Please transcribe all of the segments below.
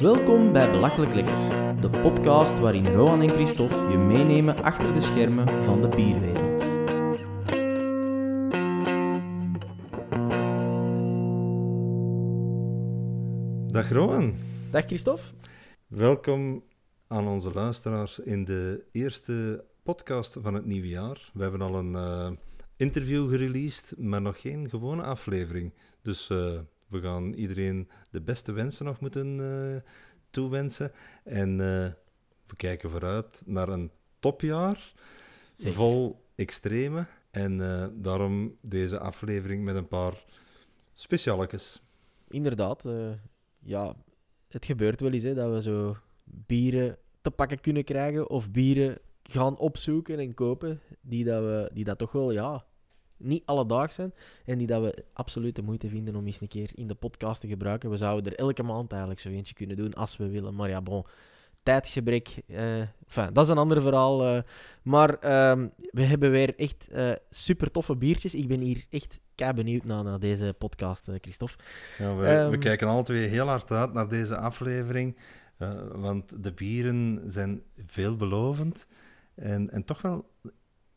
Welkom bij Belachelijk Lekker, de podcast waarin Rohan en Christophe je meenemen achter de schermen van de bierwereld. Dag Rowan, Dag Christophe. welkom aan onze luisteraars in de eerste podcast van het nieuwe jaar. We hebben al een eh, interview gereleased, maar nog geen gewone aflevering. Dus eh, we gaan iedereen de beste wensen nog moeten eh, toewensen. En eh, we kijken vooruit naar een topjaar, Zeker. vol extreme. En eh, daarom deze aflevering met een paar specialetjes. Inderdaad, ja, het gebeurt wel eens hè, dat we zo bieren te pakken kunnen krijgen of bieren gaan opzoeken en kopen die dat, we, die dat toch wel, ja, niet alledaags zijn en die dat we absoluut de moeite vinden om eens een keer in de podcast te gebruiken. We zouden er elke maand eigenlijk zo eentje kunnen doen als we willen, maar ja, bon, tijdgebrek, eh enfin, dat is een ander verhaal. eh. maar ehm, we hebben weer echt eh, super toffe biertjes. Ik ben hier echt kei benieuwd naar, naar deze podcast, Christophe. Ja, we, we Ehm. kijken alle twee heel hard uit naar deze aflevering, want de bieren zijn veelbelovend en, en toch wel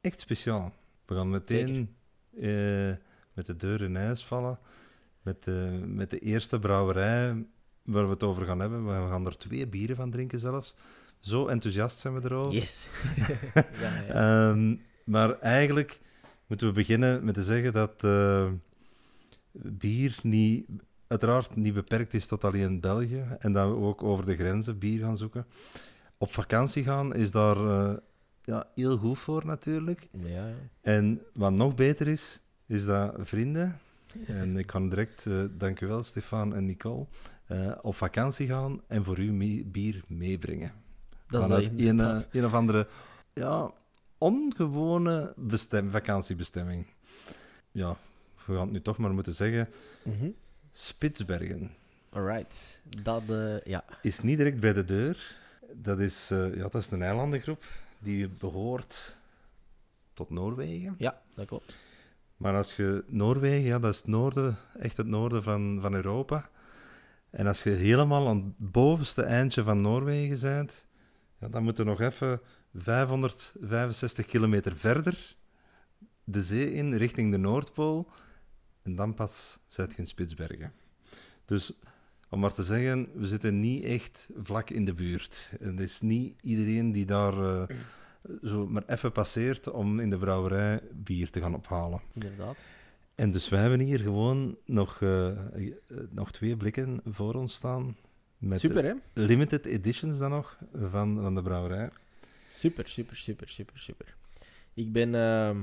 echt speciaal. We gaan meteen eh, met de deur in ijs vallen, met de, met de eerste brouwerij waar we het over gaan hebben. We gaan er twee bieren van drinken zelfs. Zo enthousiast zijn we erover. Yes. ja, ja. Ehm, maar eigenlijk moeten we beginnen met te zeggen dat eh, bier niet, uiteraard niet beperkt is tot alleen België en dat we ook over de grenzen bier gaan zoeken. Op vakantie gaan is daar eh, ja, heel goed voor natuurlijk. ja, ja. En wat nog beter is, is dat vrienden, en ik kan direct, eh dank u wel Stefan en Nicole, eh, op vakantie gaan en voor u mee- bier meebrengen Dat is vanuit dat een, eh, een of andere ja, ongewone bestem, vakantiebestemming. Ja, we gaan het nu toch maar moeten zeggen. Mhm. Spitsbergen Alright. Dat, ja. is niet direct bij de deur. Dat is, ja, dat is een eilandengroep die behoort tot Noorwegen. ja, dat klopt. Maar als je Noorwegen, ja, dat is het noorden, echt het noorden van, van Europa. En als je helemaal aan het bovenste eindje van Noorwegen bent, ja, dan moet je nog even 565 kilometer verder de zee in, richting de Noordpool. En dan pas zit je in Spitsbergen. Dus om maar te zeggen, we zitten niet echt vlak in de buurt. En het is niet iedereen die daar eh, zo maar even passeert om in de brouwerij bier te gaan ophalen. Inderdaad. En dus wij hebben hier gewoon nog, eh, eh, nog twee blikken voor ons staan. Met Super, hè? limited editions dan nog van, van de brouwerij. Super, super, super, super, super. Ik ben, ehm,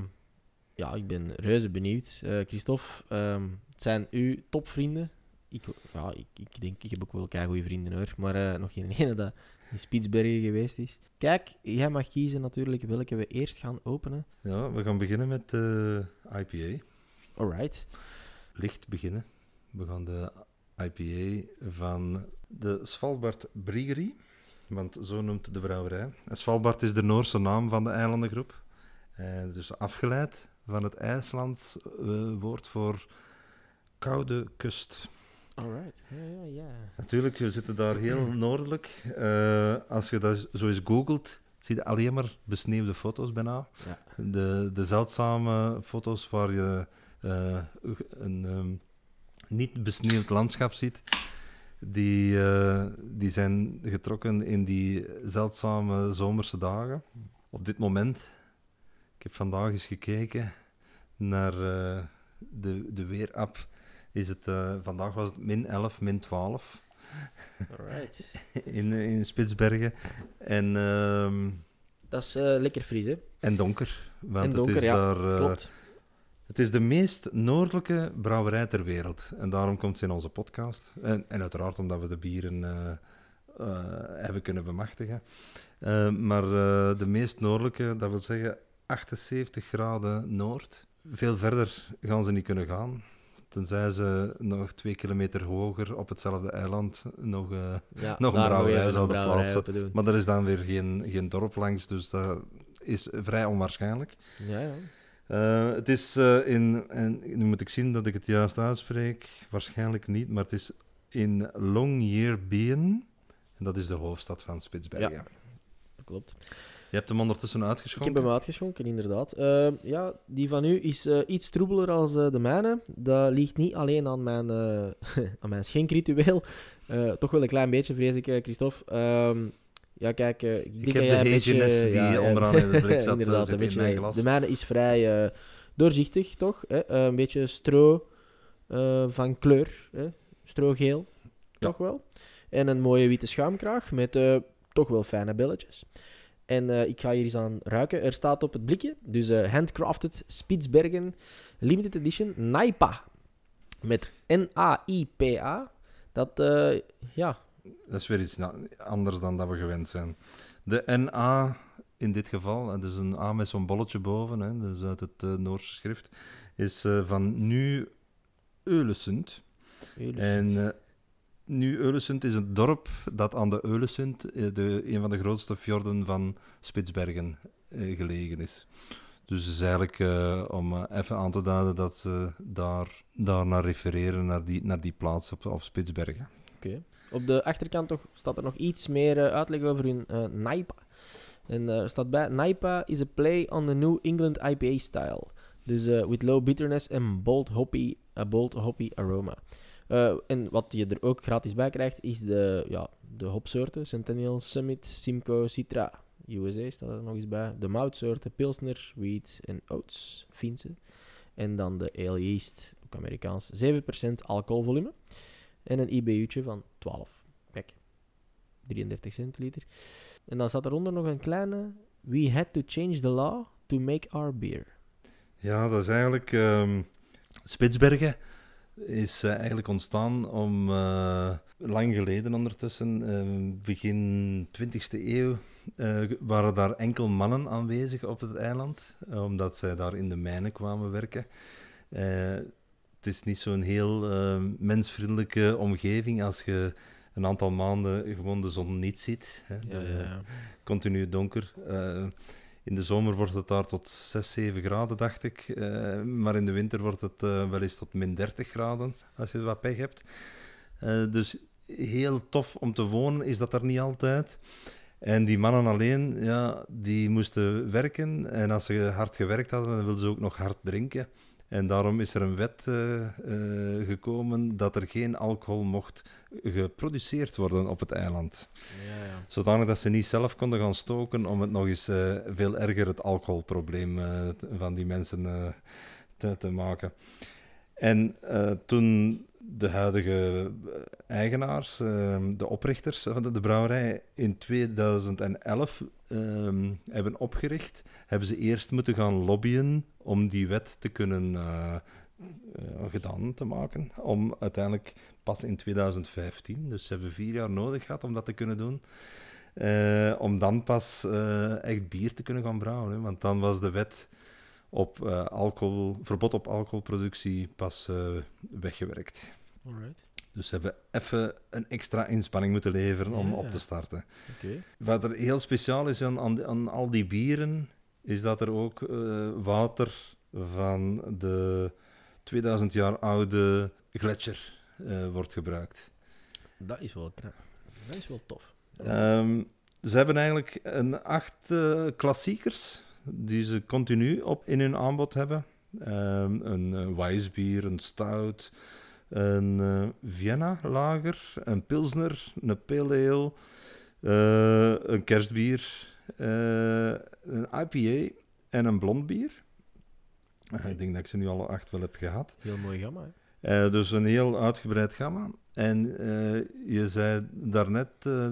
ja, ik ben reuze benieuwd. Christophe, ehm, het zijn uw topvrienden. Ik, ja, ik, ik denk, ik heb ook wel goede vrienden hoor, maar eh, nog geen ene dat in Spitsbergen geweest is. Kijk, jij mag kiezen natuurlijk welke we eerst gaan openen. Ja, we gaan beginnen met de IPA. Alright. Licht beginnen. We gaan de IPA van de Svalbard Briggery, want zo noemt de brouwerij. En Svalbard is de Noorse naam van de eilandengroep. Eh, dus afgeleid van het IJslands eh, woord voor koude kust. Alright. Ja, ja, ja. Natuurlijk, we zitten daar heel noordelijk. Eh, als je dat zo eens googelt, zie je alleen maar besneeuwde foto's bijna. Ja. De, de zeldzame foto's waar je eh, een ehm, niet besneeuwd landschap ziet, die, eh, die zijn getrokken in die zeldzame zomerse dagen. Op dit moment, ik heb vandaag eens gekeken naar de, de weerapp, is het, eh, vandaag was het min 11, min 12 Alright. in, in Spitsbergen. En, ehm, Dat is eh, lekker fris, hè? en donker. Want En donker, het is ja, daar, eh, Klopt. Het is de meest noordelijke brouwerij ter wereld. En daarom komt ze in onze podcast. En, en uiteraard omdat we de bieren eh, eh, hebben kunnen bemachtigen. Eh, maar eh, de meest noordelijke, dat wil zeggen 78 graden noord. Veel verder gaan ze niet kunnen gaan. Tenzij ze nog twee kilometer hoger op hetzelfde eiland nog... eh, Ja, nog een brouwerij zouden plaatsen. maar er is dan weer geen, geen dorp langs, dus dat is vrij onwaarschijnlijk. Ja, ja. Eh, het is eh, in, en nu moet ik zien dat ik het juist uitspreek, waarschijnlijk niet, maar het is in Longyearbyen En dat is de hoofdstad van Spitsbergen. Ja. Klopt. Je hebt hem ondertussen Ik uitgeschonken. heb hem uitgeschonken, inderdaad. Eh, ja, die van u is eh, iets troebeler als eh, de mijne. Dat ligt niet alleen aan mijn, eh, aan mijn schenkritueel. Toch wel een klein beetje, vrees ik, Christophe. Ehm, ja, kijk, ik denk heb dat de die ja, onderaan in de blik zat, inderdaad, een in beetje, mijn glas. De mijne is vrij doorzichtig, toch? Hè? Een beetje stro van kleur. Hè? Strogeel, toch wel. En een mooie witte schuimkraag met toch wel fijne belletjes. En eh, ik ga hier eens aan ruiken. Er staat op het blikje, dus eh, handcrafted Spitsbergen limited edition Naipa. Met N-A-I-P-A. Dat, eh, ja, Dat is weer iets anders dan dat we gewend zijn. De NA in dit geval, dus een A met zo'n bolletje boven, hè, dus uit het Noorse schrift, is van Nu Eulesund. En Nu Eulesund is een dorp dat aan de Eulesund, eh, de, een van de grootste fjorden van Spitsbergen, eh, gelegen is. Dus het is eigenlijk eh, om even aan te duiden dat ze daar, daar naar refereren, naar die, naar die plaats op, op Spitsbergen. Op de achterkant toch staat er nog iets meer uitleg over hun eh, Naipa. En er staat bij: Naipa is a play on the New England IPA style. Dus with low bitterness and bold hoppy, a bold hoppy aroma. Eh, en wat je er ook gratis bij krijgt, is de, ja, de hopsoorten: Centennial, Summit, Simcoe, Citra. USA staat er nog eens bij. De moutsoorten: Pilsner, Wheat en Oats, Finse. En dan de Ale Yeast, ook Amerikaans. 7% alcoholvolume. En een IBU'tje van 12. Kijk, 33 centiliter. En dan staat eronder nog een kleine... We had to change the law to make our beer. Ja, dat is eigenlijk. ehm, Spitsbergen is eh, eigenlijk ontstaan om. eh, lang geleden ondertussen, ehm, begin 20e eeuw. eh, waren daar enkel mannen aanwezig op het eiland, eh, omdat zij daar in de mijnen kwamen werken. Eh, het is niet zo'n heel eh, mensvriendelijke omgeving als je een aantal maanden gewoon de zon niet ziet. Hè. De- continu donker. In de zomer wordt het daar tot 6, 7 graden, dacht ik. Eh, maar in de winter wordt het eh, wel eens tot min 30 graden, als je wat pech hebt. Eh, dus heel tof om te wonen is dat er niet altijd. En die mannen alleen, ja, die moesten werken. En als ze hard gewerkt hadden, dan wilden ze ook nog hard drinken. En daarom is er een wet eh, eh, gekomen dat er geen alcohol mocht geproduceerd worden op het eiland. Ja, ja. Zodanig dat ze niet zelf konden gaan stoken om het nog eens eh, veel erger het alcoholprobleem van die mensen te, te maken. En eh, toen de huidige eh, eigenaars, eh, de oprichters van de, de brouwerij, in 2011 ehm, hebben opgericht, hebben ze eerst moeten gaan lobbyen om die wet te kunnen eh, gedaan te maken. Om uiteindelijk pas in 2015, dus ze hebben vier jaar nodig gehad om dat te kunnen doen. Om dan pas echt bier te kunnen gaan brouwen. Want dan was de wet op eh, alcohol, verbod op alcoholproductie pas eh, weggewerkt. Alright. Dus ze hebben even een extra inspanning moeten leveren om Ja. op te starten. Wat er heel speciaal is aan, aan, aan al die bieren, is dat er ook eh, water van de 2000 jaar oude gletsjer wordt gebruikt. Dat is wel... Dat is wel tof. Ehm, ze hebben eigenlijk een acht klassiekers die ze continu op in hun aanbod hebben. Ehm, een uh, Weissbier, een Stout, een eh, Vienna lager, een Pilsner, een Pale Ale, eh, een kerstbier, eh, een IPA en een blond bier. Eh, Ik denk dat ik ze nu alle acht wel heb gehad. Heel mooi gamma, hè? Eh, dus een heel uitgebreid gamma. En eh, je zei daarnet eh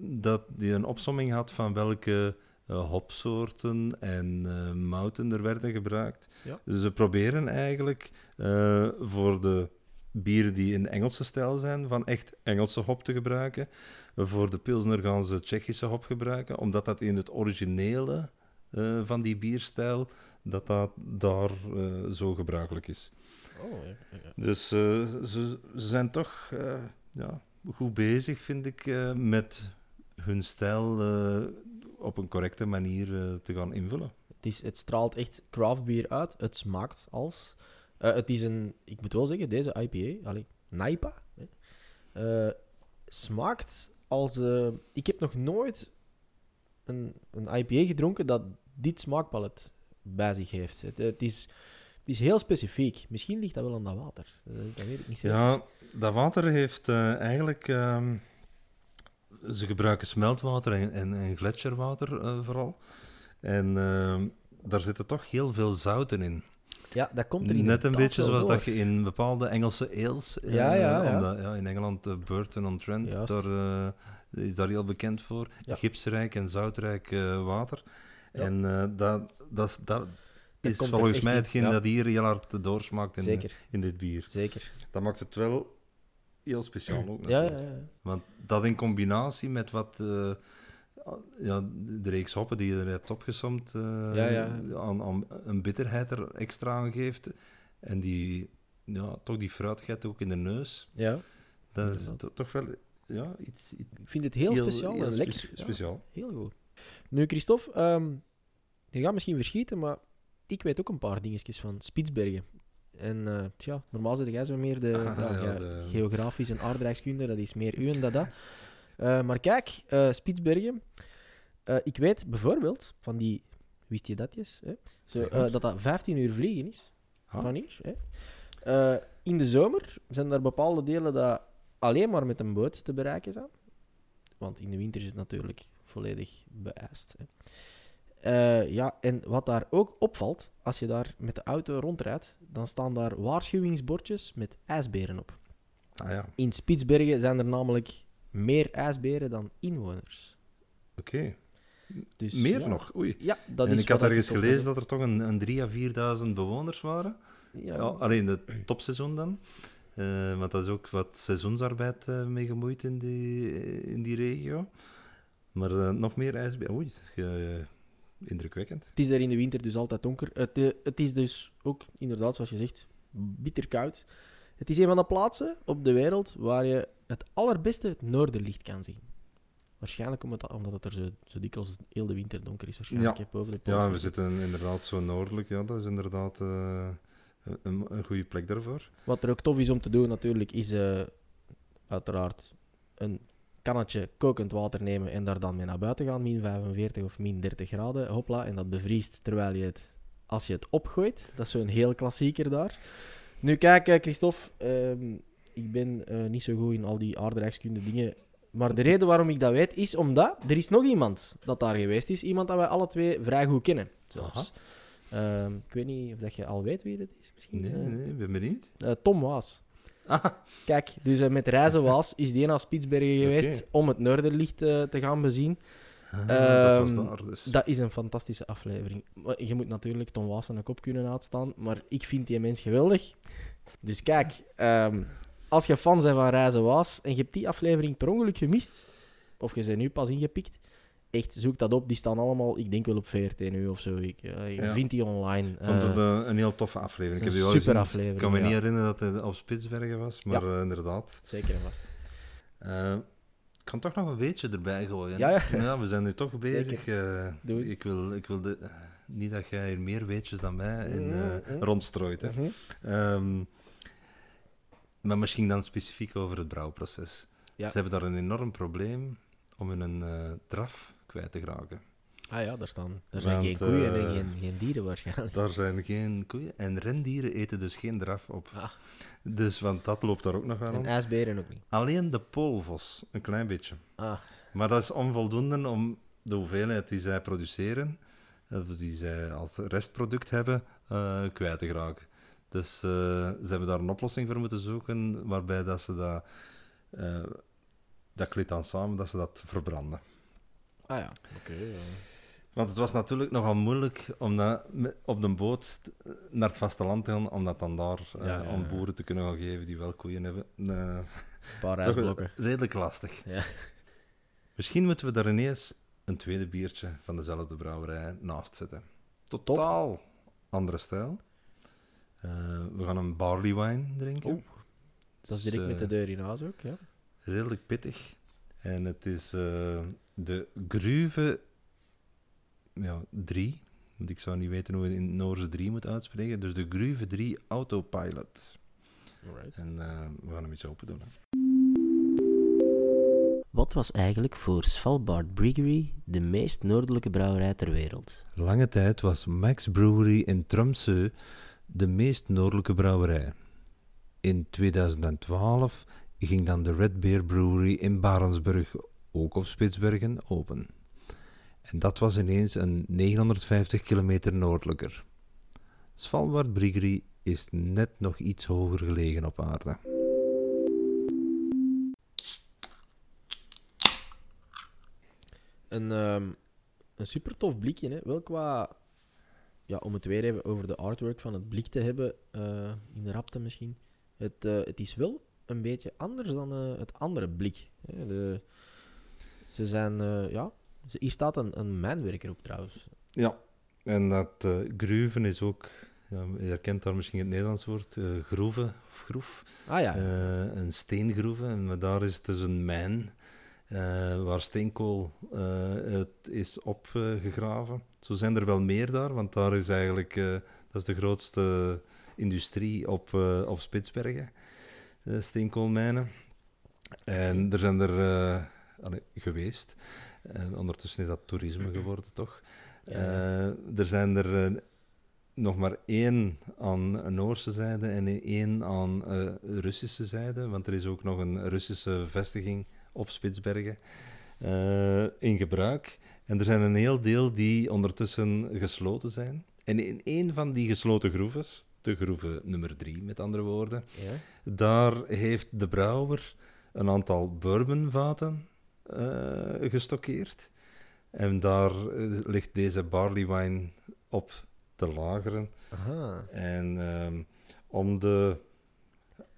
dat je een opsomming had van welke eh, hopsoorten en eh, mouten er werden gebruikt. Ja. Dus ze proberen eigenlijk eh, voor de bieren die in Engelse stijl zijn, van echt Engelse hop te gebruiken. Voor de Pilsner gaan ze Tsjechische hop gebruiken, omdat dat in het originele van die bierstijl, dat dat daar zo gebruikelijk is. Oh, ja. Dus ze, ze zijn toch ja, goed bezig, vind ik, met hun stijl op een correcte manier eh, te gaan invullen. Het, is, het straalt echt craft beer uit. Het smaakt als... eh, het is een... Ik moet wel zeggen, deze IPA, allee, Naipa, hè, eh, smaakt als... ik heb nog nooit een, een IPA gedronken dat dit smaakpalet bij zich heeft. Het, het, is, het is heel specifiek. Misschien ligt dat wel aan dat water. Dat weet ik niet zeker. Ja, dat water heeft eigenlijk... ehm, ze gebruiken smeltwater en, en, en gletsjerwater eh, vooral. En ehm, daar zitten toch heel veel zouten in. Ja, dat komt er Net een beetje zoals door. dat je in bepaalde Engelse ales... eh, Ja, ja, ja. omdat, ja, in Engeland, eh, Burton-on-Trent, daar, is daar heel bekend voor. Ja. Gipsrijk en zoutrijk water. En dat, dat, dat is volgens mij in, hetgeen ja. dat hier heel hard doorsmaakt in, Zeker, in dit bier. zeker. Dat maakt het wel heel speciaal ook natuurlijk. ja, ja. Want dat in combinatie met wat... eh, ja, de reeks hoppen die je er hebt opgesomd, eh. Aan, aan een bitterheid er extra aan geeft. En die, ja, toch die fruitigheid ook in de neus. ja. Dat is toch wel ja, iets, iets Ik vind het heel, speciaal heel en spe- lekker. Speciaal. heel goed. Nu, Christophe, ehm, je gaat misschien verschieten, maar ik weet ook een paar dingetjes van Spitsbergen. En eh, tja, normaal zit jij zo meer de, Ah, ja, de- geografisch en aardrijkskunde, dat is meer u en dat dat. Eh, maar kijk, eh, Spitsbergen, ik weet bijvoorbeeld van die, wist je datjes, hè? Zo, dat dat 15 uur vliegen is van hier. Hè? In de zomer zijn er bepaalde delen dat alleen maar met een boot te bereiken zijn. Want in de winter is het natuurlijk volledig beëist. Hè. Eh, ja, en wat daar ook opvalt, als je daar met de auto rondrijdt, dan staan daar waarschuwingsbordjes met ijsberen op. Ah ja, In Spitsbergen zijn er namelijk meer ijsberen dan inwoners. oké. Dus, Meer ja. nog? Oei. Ja, dat en is ik had ergens gelezen dat er toch een, een 3.000 à 4.000 bewoners waren. Ja, Ja, alleen het topseizoen dan. Eh, want dat is ook wat seizoensarbeid eh, mee gemoeid in die, in die regio. Maar nog meer ijsbeer. Oei, indrukwekkend. Het is daar in de winter dus altijd donker. Het, eh, het is dus ook, inderdaad, zoals je zegt, bitter koud. Het is een van de plaatsen op de wereld waar je het allerbeste het noorderlicht kan zien. Waarschijnlijk omdat, omdat het er zo, zo dikwijls heel de winter donker is. Waarschijnlijk Ja. boven de Ja, we zitten inderdaad zo noordelijk. Ja, dat is inderdaad eh, een, een goede plek daarvoor. Wat er ook tof is om te doen natuurlijk, is eh, uiteraard een kannetje kokend water nemen en daar dan mee naar buiten gaan, min 45 of min 30 graden, hopla, en dat bevriest terwijl je het, als je het opgooit. Dat is zo'n heel klassieker daar. Nu kijk, eh, Christophe, ehm, ik ben eh, niet zo goed in al die aardrijkskunde dingen, maar de reden waarom ik dat weet is omdat er is nog iemand dat daar geweest is, iemand dat wij alle twee vrij goed kennen, zelfs. Ehm, ik weet niet of dat je al weet wie dat is, misschien. Nee, eh, nee, ik ben benieuwd. eh, Tom Waas. Ah, Kijk, dus eh, met Reizen Waas is die naar Spitsbergen geweest om het Noorderlicht eh, te gaan bezien. dat was Ehm, daar dus. Dat is een fantastische aflevering. Je moet natuurlijk Tom Waas aan de kop kunnen uitstaan, maar ik vind die mens geweldig. Dus kijk, ehm, als je fan bent van Reizen Waas en je hebt die aflevering per ongeluk gemist, of je bent nu pas ingepikt, echt, zoek dat op. Die staan allemaal, ik denk wel op VRT nu of zo. Ik, je Ja. vindt die online. Ik vond het Eh, eh, een heel toffe aflevering. Ik heb die een super aflevering. Ik kan me ja. niet herinneren dat het op Spitsbergen was, maar inderdaad. Zeker en vast. Ik kan toch nog een weetje erbij gooien. Ja, ja. we zijn nu toch bezig. Doe ik wil, ik wil de, niet dat jij hier meer weetjes dan mij in, mhm. rondstrooit. Hè. Mhm. Ehm, maar misschien dan specifiek over het brouwproces. Ze hebben daar een enorm probleem om hun eh, draf kwijt te geraken. Ah ja, daar staan. Daar zijn Want, geen koeien en eh, geen, geen dieren waarschijnlijk. Daar zijn geen koeien. En rendieren eten dus geen draf op. Ah, Dus, want dat loopt daar ook nog aan. en ijsberen ook niet. Alleen de poolvos, een klein beetje. Ah, Maar dat is onvoldoende om de hoeveelheid die zij produceren, eh, die zij als restproduct hebben, eh, kwijt te geraken. Dus eh, ze hebben daar een oplossing voor moeten zoeken, waarbij dat ze dat, dat kleedt dan samen, dat ze dat verbranden. Ah ja, oké. ja. Want het was natuurlijk nogal moeilijk om dat me- op de boot naar het vasteland te gaan, om dat dan daar eh, Ja, ja, aan ja. boeren te kunnen gaan geven die wel koeien hebben. Eh, Een paar ijsblokken. redelijk lastig. Ja. Misschien moeten we daar ineens een tweede biertje van dezelfde brouwerij naast zetten. Totaal andere stijl. Eh, we gaan een barley wine drinken. Oeh, Dat is direct Dus, met de eh, deur in huis ook, ja. Redelijk pittig. En het is eh, de Gruve ja, 3. Want ik zou niet weten hoe je in Noorse 3 moet uitspreken. Dus de Gruve 3 Autopilot. Alright. En eh, we gaan hem iets open doen. hè. Wat was eigenlijk voor Svalbard Brewery de meest noordelijke brouwerij ter wereld? Lange tijd was Max Brewery in Tromsø de meest noordelijke brouwerij. In 2012 ging dan de Red Bear Brewery in Barentsburg, ook op Spitsbergen, open. En dat was ineens een 950 kilometer noordelijker. Svalbard Brewery is net nog iets hoger gelegen op aarde. Een, ehm, een super tof blikje, hè? wel qua. Ja, om het weer even over de artwork van het blik te hebben, eh, in de rapte misschien. Het, eh, het is wel een beetje anders dan eh, het andere blik. Hè? De, ze zijn, eh, ja, hier staat een, een mijnwerker op trouwens. Ja, en dat eh gruven is ook, ja, je herkent daar misschien het Nederlands woord, eh, groeven of groef. Ah ja, een steengroeven. En maar daar is dus een mijn waar steenkool het is opgegraven. Zo zijn er wel meer daar, want daar is eigenlijk dat is de grootste industrie op, op Spitsbergen, steenkoolmijnen. En er zijn er allee, geweest. En ondertussen is dat toerisme geworden, toch? Ja. Eh, er zijn er eh, nog maar één aan Noorse zijde en één aan eh, Russische zijde, want er is ook nog een Russische vestiging op Spitsbergen eh, in gebruik. En er zijn een heel deel die ondertussen gesloten zijn. En in één van die gesloten groeves, de groeve nummer drie met andere woorden, ja. daar heeft de brouwer een aantal bourbonvaten eh gestockeerd. En daar eh, ligt deze barley wine op te lageren. Aha. En ehm, om de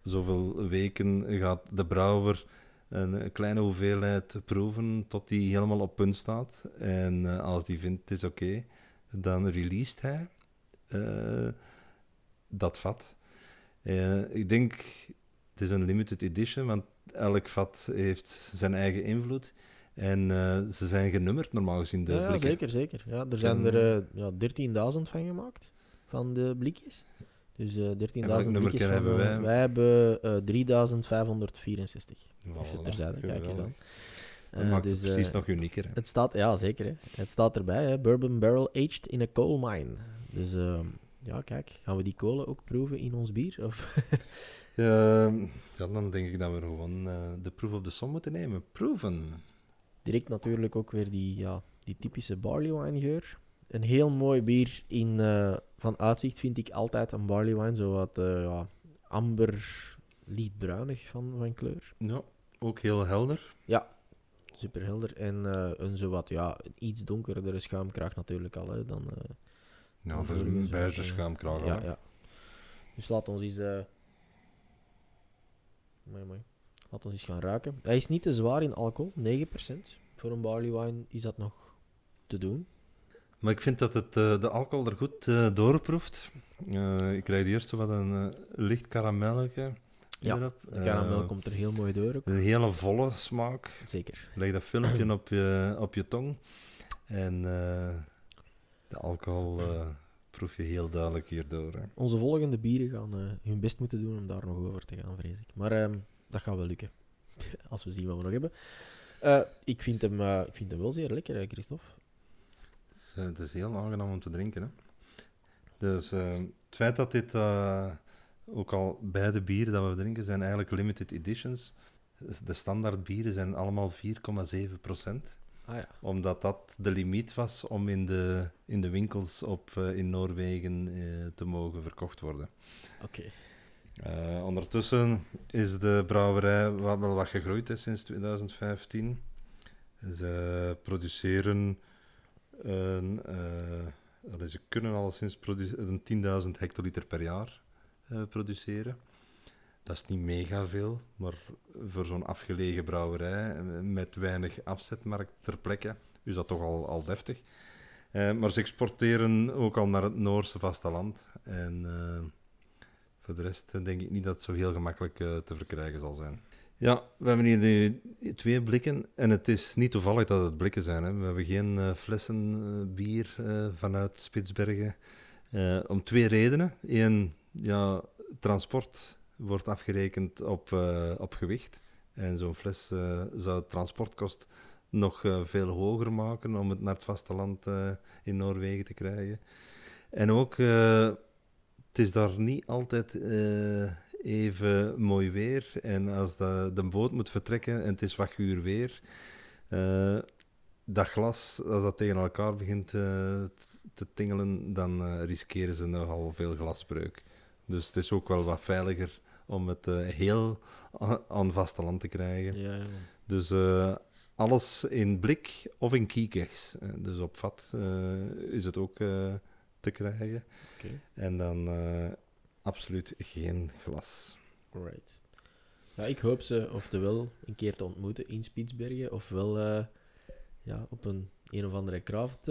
zoveel weken gaat de brouwer een kleine hoeveelheid proeven tot die helemaal op punt staat. En eh, als die vindt het is oké, dan released hij eh, dat vat. Eh, ik denk, het is een limited edition, want elk vat heeft zijn eigen invloed. En eh, ze zijn genummerd normaal gezien, de Ja, ja, blikken. zeker, zeker. Ja, er zijn En- er eh, ja, 13.000 van gemaakt, van de blikjes. Dus eh 13.000 nummertje blikjes van, hebben wij? wij hebben eh 3.564. Even Voilà, terzijde, kijk eens aan. Dat maakt dus, het precies nog unieker. Hè? Het staat, ja, zeker. Hè. Het staat erbij, hè. Bourbon Barrel Aged in a Coal Mine. Dus eh, ja, kijk, gaan we die kolen ook proeven in ons bier? Of? Ehm, ja, dan denk ik dat we gewoon eh, de proef op de som moeten nemen. Proeven. Direct natuurlijk ook weer die, ja, die typische barley wine geur. Een heel mooi bier in, eh, van uitzicht vind ik altijd een barley wine. Zo wat eh, ja, amber, lichtbruinig van, van kleur. Ja, ook heel helder. Super helder. En eh, een zo wat, ja, iets donkerdere schuimkraag natuurlijk al. Hè, dan, eh, Ja, dat is een beige schuimkraag. Ja, ja. Dus laat ons eens... eh mooi, mooi. Laat ons eens gaan ruiken. Hij is niet te zwaar in alcohol, 9%. Voor een barley wine is dat nog te doen. Maar ik vind dat het, eh, de alcohol er goed eh, doorproeft. Eh, ik krijg eerst wat een licht karamelletje Ja, erop. De karamel komt er heel mooi door ook. Een hele volle smaak. Zeker. Leg dat filmpje op je, op je tong. En de alcohol proef je heel duidelijk hierdoor. Hè. Onze volgende bieren gaan eh, hun best moeten doen om daar nog over te gaan, vrees ik. Maar ehm, dat gaat wel lukken. Als we zien wat we nog hebben. Eh, ik, vind hem, eh, ik vind hem wel zeer lekker, hè, Christophe. Het is, het is heel aangenaam om te drinken. Hè. Dus eh, het feit dat dit ook al beide bieren dat we drinken zijn eigenlijk limited editions. De standaard bieren zijn allemaal 4,7 procent. Ah ja. Omdat dat de limiet was om in de, in de winkels op, eh, in Noorwegen eh, te mogen verkocht worden. Oké. Eh, ondertussen is de brouwerij wat, wel wat gegroeid hè, sinds 2015. Ze produceren een, ze kunnen al sinds produ- een 10.000 hectoliter per jaar produceren. Dat is niet mega veel, maar voor zo'n afgelegen brouwerij eh, met weinig afzetmarkt ter plekke is dat toch al, al deftig. Eh, maar ze exporteren ook al naar het Noorse vasteland. En eh, voor de rest denk ik niet dat het zo heel gemakkelijk te verkrijgen zal zijn. Ja, we hebben hier die twee blikken. En het is niet toevallig dat het blikken zijn. Hè. We hebben geen flessen bier vanuit Spitsbergen. Om twee redenen. Eén, ja, transport wordt afgerekend op, eh, op gewicht. En zo'n fles eh, zou transportkost nog eh, veel hoger maken om het naar het vasteland in Noorwegen te krijgen. En ook, het is daar niet altijd even mooi weer. En als de, de boot moet vertrekken en het is wat guur weer, dat glas, als dat tegen elkaar begint te tingelen, dan riskeren ze nogal veel glasbreuk. Dus het is ook wel wat veiliger om het eh, heel aan vasteland te krijgen. Ja, ja. Dus eh, alles in blik of in kiekers. Eh, dus op vat is het ook te krijgen. En dan absoluut geen glas. Alright. Ja, ik hoop ze oftewel een keer te ontmoeten in Spitsbergen, ofwel eh, ja, op een een of andere craft,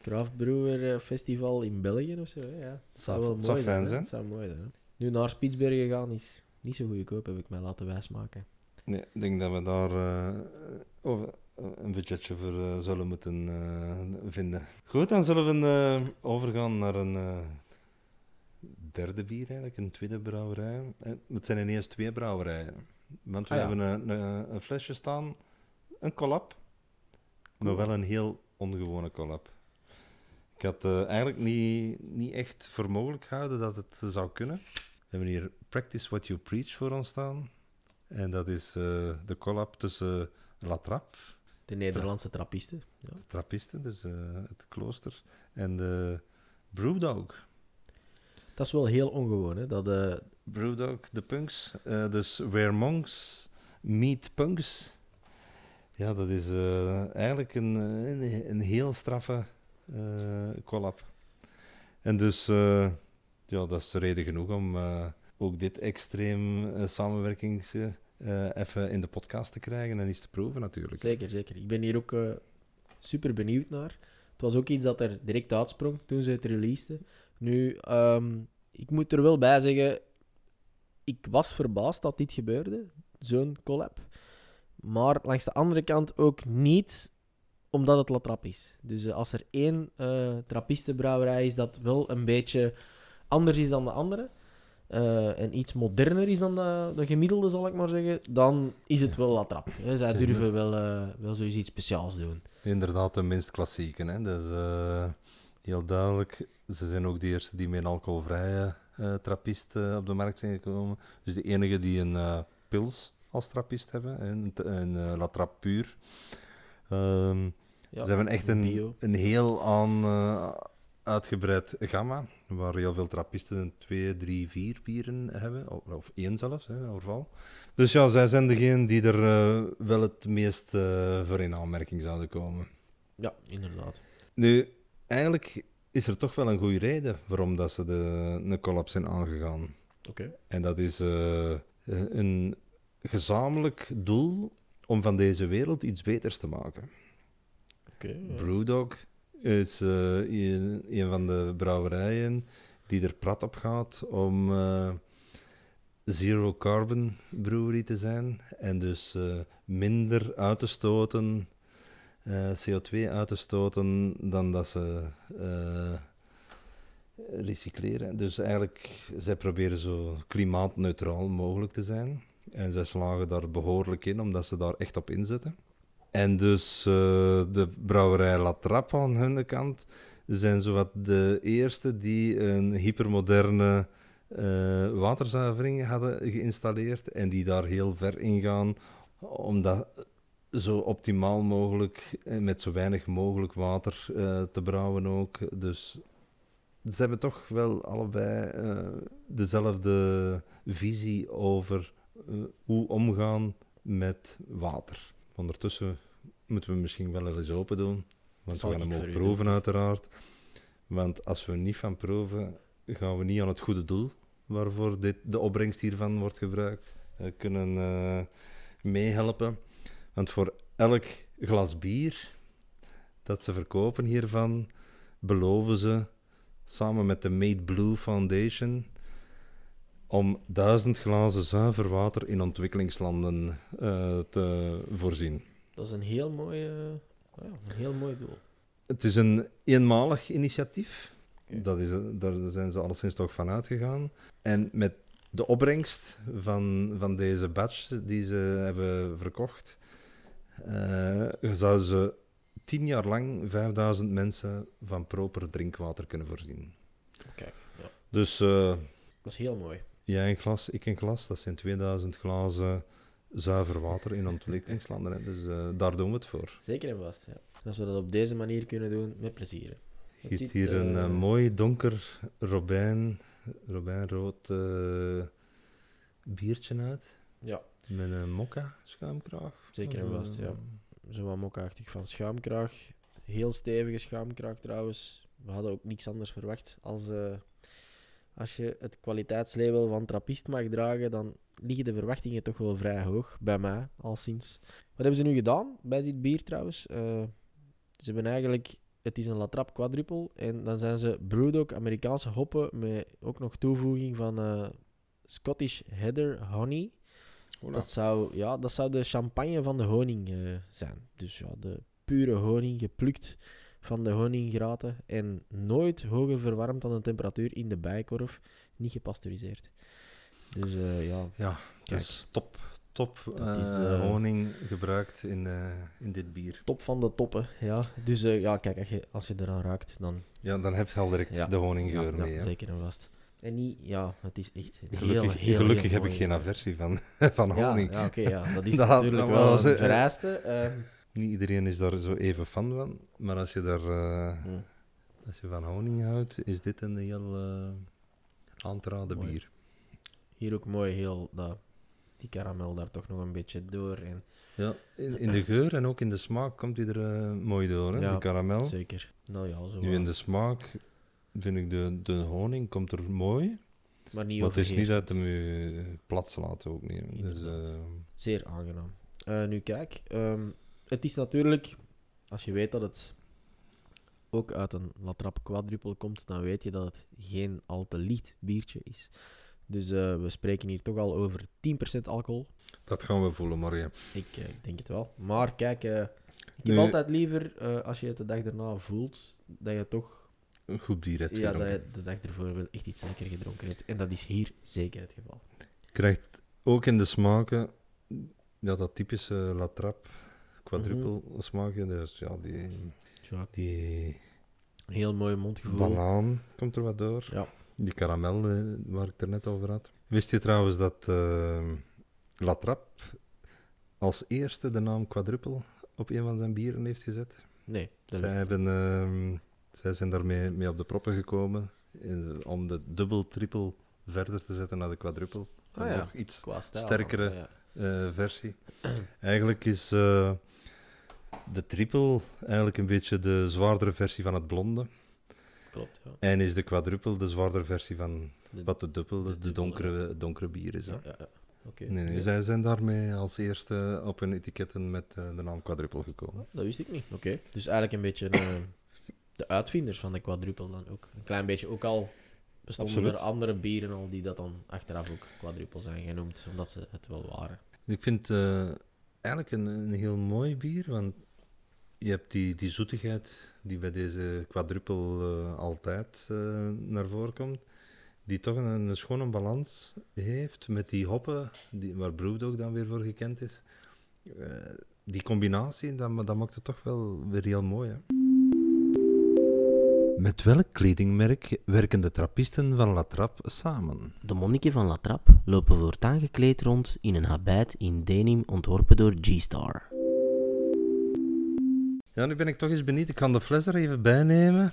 craftbrewer eh, festival in België of zo. Ja, dat zou wel het mooi zou zijn. Dat zou mooi zijn. Nu naar Spitsbergen gaan is niet zo goedkoop, heb ik mij laten wijsmaken. Nee, ik denk dat we daar eh, over, een budgetje voor eh, zullen moeten eh, vinden. Goed, dan zullen we eh, overgaan naar een eh, derde bier eigenlijk, een tweede brouwerij. Eh, Het zijn ineens twee brouwerijen. Want we Ah, ja. hebben een, een, een flesje staan, een collab, maar wel een heel ongewone collab. Ik had eh, eigenlijk niet, niet echt voor mogelijk gehouden dat het zou kunnen. We hebben hier Practice What You Preach voor ons staan. En dat is eh, de collab tussen La Trappe, De Nederlandse trappisten. Ja. de trappisten, dus eh, het klooster, en de Brewdog. Dat is wel heel ongewoon, hè? Dat, eh, Brewdog, de punks. dus Where Monks Meet Punks. Ja, dat is eigenlijk een, een, een heel straffe collab. En dus, ja, dat is reden genoeg om eh, ook dit extreem eh, samenwerkings eh, even in de podcast te krijgen en iets te proeven natuurlijk. Zeker, zeker. Ik ben hier ook super benieuwd naar. Het was ook iets dat er direct uitsprong toen ze het releasten. Nu, ehm, ik moet er wel bij zeggen, ik was verbaasd dat dit gebeurde, zo'n collab. Maar langs de andere kant ook niet omdat het La Trappe is. Dus als er één eh trappistenbrouwerij is dat wel een beetje anders is dan de andere, eh, en iets moderner is dan de, de gemiddelde, zal ik maar zeggen, dan is het wel La Trappe. hè. Zij durven wel, eh, wel zoiets iets speciaals doen. Inderdaad, de minst klassieke. Hè? Dat is eh, heel duidelijk. Ze zijn ook de eerste die met een alcoholvrije trappist op de markt zijn gekomen. Dus de enige die een pils als trappist hebben, een, een La Trappe puur. Ehm, Ja, ze hebben echt een, bio. een heel aan, uitgebreid gamma, waar heel veel trappisten twee, drie, vier bieren hebben, of, of één zelfs, hè. Dus ja, zij zijn degene die er eh, wel het meest eh, voor in aanmerking zouden komen. Ja, inderdaad. Nu, eigenlijk is er toch wel een goede reden waarom dat ze de, een collab zijn aangegaan. Oké. En dat is eh, een gezamenlijk doel om van deze wereld iets beters te maken. Oké. Brewdog is eh, een, van de brouwerijen die er prat op gaat om eh, zero carbon brewery te zijn. En dus eh, minder uit te stoten, eh, CO2 uit te stoten, dan dat ze recycleren. Dus eigenlijk, zij proberen zo klimaatneutraal mogelijk te zijn. En zij slagen daar behoorlijk in, omdat ze daar echt op inzetten. En dus eh, de brouwerij La Trappe aan hun kant zijn zowat de eerste die een hypermoderne eh, waterzuivering hadden geïnstalleerd en die daar heel ver in gaan om dat zo optimaal mogelijk en met zo weinig mogelijk water eh, te brouwen ook. Dus ze hebben toch wel allebei eh, dezelfde visie over eh, hoe omgaan met water. Ondertussen moeten we misschien wel eens open doen. Want we gaan hem ook proeven, doen. uiteraard. Want als we niet van proeven, gaan we niet aan het goede doel waarvoor dit, de opbrengst hiervan wordt gebruikt, eh, kunnen eh, meehelpen. Want voor elk glas bier dat ze verkopen hiervan, beloven ze samen met de Made Blue Foundation om duizend glazen zuiver water in ontwikkelingslanden eh, te voorzien. Dat is een heel mooi, ja, een heel mooi doel. Het is een eenmalig initiatief. Dat is, daar zijn ze alleszins toch van uitgegaan. En met de opbrengst van, van deze badge die ze hebben verkocht, eh, zouden ze tien jaar lang 5000 mensen van proper drinkwater kunnen voorzien. Kijk, ja. Dus Dat is heel mooi. Jij een glas, ik een glas, dat zijn 2000 glazen zuiver water in ontwikkelingslanden. Hè. Dus eh, daar doen we het voor. Zeker en vast, ja. Als we dat op deze manier kunnen doen, met plezier. Het Giet ziet, hier een eh, eh, mooi donker robijn, robijnrood biertje uit. Ja, Met een mokka schuimkraag. Zeker en vast, ja. Zo wat mokkaachtig van schuimkraag. Heel stevige schuimkraag trouwens. We hadden ook niks anders verwacht. Als, als je het kwaliteitslabel van trappist mag dragen, dan liggen de verwachtingen toch wel vrij hoog. Bij mij, al sinds. Wat hebben ze nu gedaan bij dit bier trouwens? Eh, ze hebben eigenlijk... Het is een Latrap quadruple. En dan zijn ze Brewdog Amerikaanse hoppen met ook nog toevoeging van eh, Scottish Heather Honey. Dat zou, ja, dat zou de champagne van de honing eh, zijn. Dus ja, de pure honing, geplukt van de honinggraten en nooit hoger verwarmd dan de temperatuur in de bijkorf, niet gepasteuriseerd. Dus eh, ja, Ja, Kijk. dus top, top Dat is, eh, eh, honing gebruikt in, eh, in dit bier. top van de toppen. Ja. Dus eh, ja, kijk, als je, als je eraan ruikt, dan Ja, dan heb je al direct Ja. de honinggeur ja, mee. ja, zeker en vast. En niet, ja, het is echt heel, Gelukkig, heel, gelukkig heel heb ik geen aversie van, van honing. ja oké, ja, dat is Dat- natuurlijk wel een eh, vereiste. eh. Niet iedereen is daar zo even fan van, maar als je, daar, eh, als je van honing houdt, is dit een heel aan te raden Mooi. bier. Hier ook mooi heel dat, die karamel daar toch nog een beetje door. En Ja, in, in de geur en ook in de smaak komt hij er eh, mooi door, hè? Ja, de karamel. Zeker. Nou ja, zo. Nu in de smaak vind ik de, de honing komt er mooi, maar niet maar het is niet uit hem je plat laten ook niet. Dus, Zeer aangenaam. Nu kijk, ehm, het is natuurlijk, als je weet dat het ook uit een Latrap quadruple komt, dan weet je dat het geen al te licht biertje is. Dus eh, we spreken hier toch al over 10% alcohol. dat gaan we voelen morgen. Ik, eh, ik denk het wel. Maar kijk, eh, ik heb altijd liever, als je het de dag daarna voelt, dat je toch Een goed bier hebt ja, dat je de dag ervoor wel echt iets lekker gedronken hebt. En dat is hier zeker het geval. krijgt ook in de smaken ja, dat typische Latrap quadruple smaakje. Dus ja, die, Ja, die een heel mooi mondgevoel. banaan komt er wat door. Ja. Die karamel eh, waar ik het er net over had. Wist je trouwens dat eh Latrap als eerste de naam quadruple op een van zijn bieren heeft gezet? Nee, dat Zij, hebben, ehm, zij zijn daarmee mee op de proppen gekomen in- om de dubbel, triple verder te zetten naar de quadruple. Ah, ja. nog iets sterkere- Ja, eh, versie. Eigenlijk is eh, de triple eigenlijk een beetje de zwaardere versie van het blonde. klopt. Ja. En is de quadruple de zwaardere versie van De- wat de dubbel, de donkere, donkere bier is. hè. ja, ja, ja. Oké. Nee, nee, zij zijn daarmee als eerste op hun etiketten met eh, de naam quadruple gekomen. Dat wist ik niet. Oké. Dus eigenlijk een beetje eh, de uitvinders van de quadruple dan ook. Een klein beetje. Ook al bestonden Absoluut. er andere bieren al die dat dan achteraf ook quadruple zijn genoemd, omdat ze het wel waren. Ik vind eh eigenlijk een, een heel mooi bier, want je hebt die, die zoetigheid die bij deze quadruple eh, altijd eh, naar voren komt, die toch een, een schone balans heeft met die hoppen, die, waar Brewdog dan weer voor gekend is. Eh, die combinatie, dat, dat maakt het toch wel weer heel mooi. Hè? Met welk kledingmerk werken de trappisten van La Trappe samen? De monniken van La Trappe lopen voortaan gekleed rond in een habit in denim ontworpen door G-Star. Ja, nu ben ik toch eens benieuwd. Ik ga de fles er even bij nemen.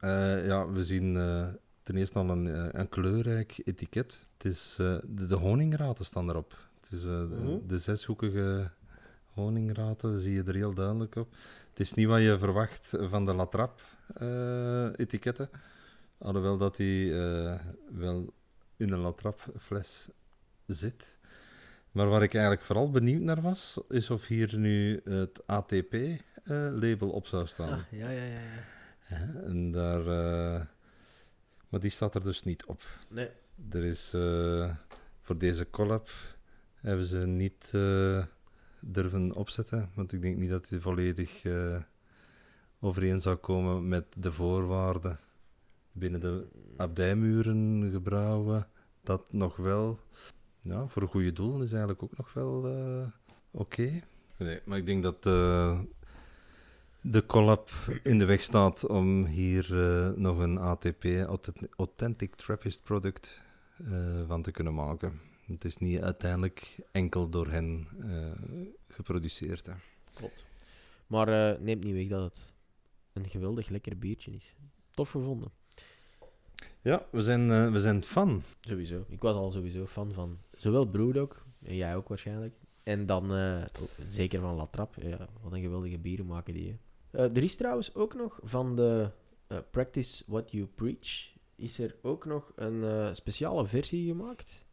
Eh, ja, we zien eh, ten eerste al een, eh, een kleurrijk etiket. Het is, eh, de, de honingraten staan erop. Het is, eh, de, Mhm. de zeshoekige honingraten zie je er heel duidelijk op. Het is niet wat je verwacht van de Latrap eh etiketten. Alhoewel dat die eh, wel in een Latrap fles zit. Maar waar ik eigenlijk vooral benieuwd naar was, is of hier nu het ATP-label op zou staan. Ah, ja, ja, ja, ja. En daar, eh, maar die staat er dus niet op. Nee. Er is eh, voor deze collab hebben ze niet eh, durven opzetten, want ik denk niet dat die volledig eh, overeen zou komen met de voorwaarden binnen de abdijmuren gebrouwen dat nog wel, ja, voor goede doelen is eigenlijk ook nog wel eh, oké. Nee, maar ik denk dat eh, de collab in de weg staat om hier nog een ATP, Authentic- Trappist product, van te kunnen maken. Het is niet uiteindelijk enkel door hen eh, geproduceerd. Hè. Klopt. Maar eh, neemt niet weg dat het een geweldig lekker biertje is. Tof gevonden. Ja, we zijn, eh, we zijn fan. Sowieso. Ik was al sowieso fan van zowel Brewdog, en jij ook waarschijnlijk, en dan ook zeker van La Trappe. Ja, wat een geweldige bieren maken die. er is trouwens ook nog van de Practice What You Preach, is er ook nog een speciale versie gemaakt.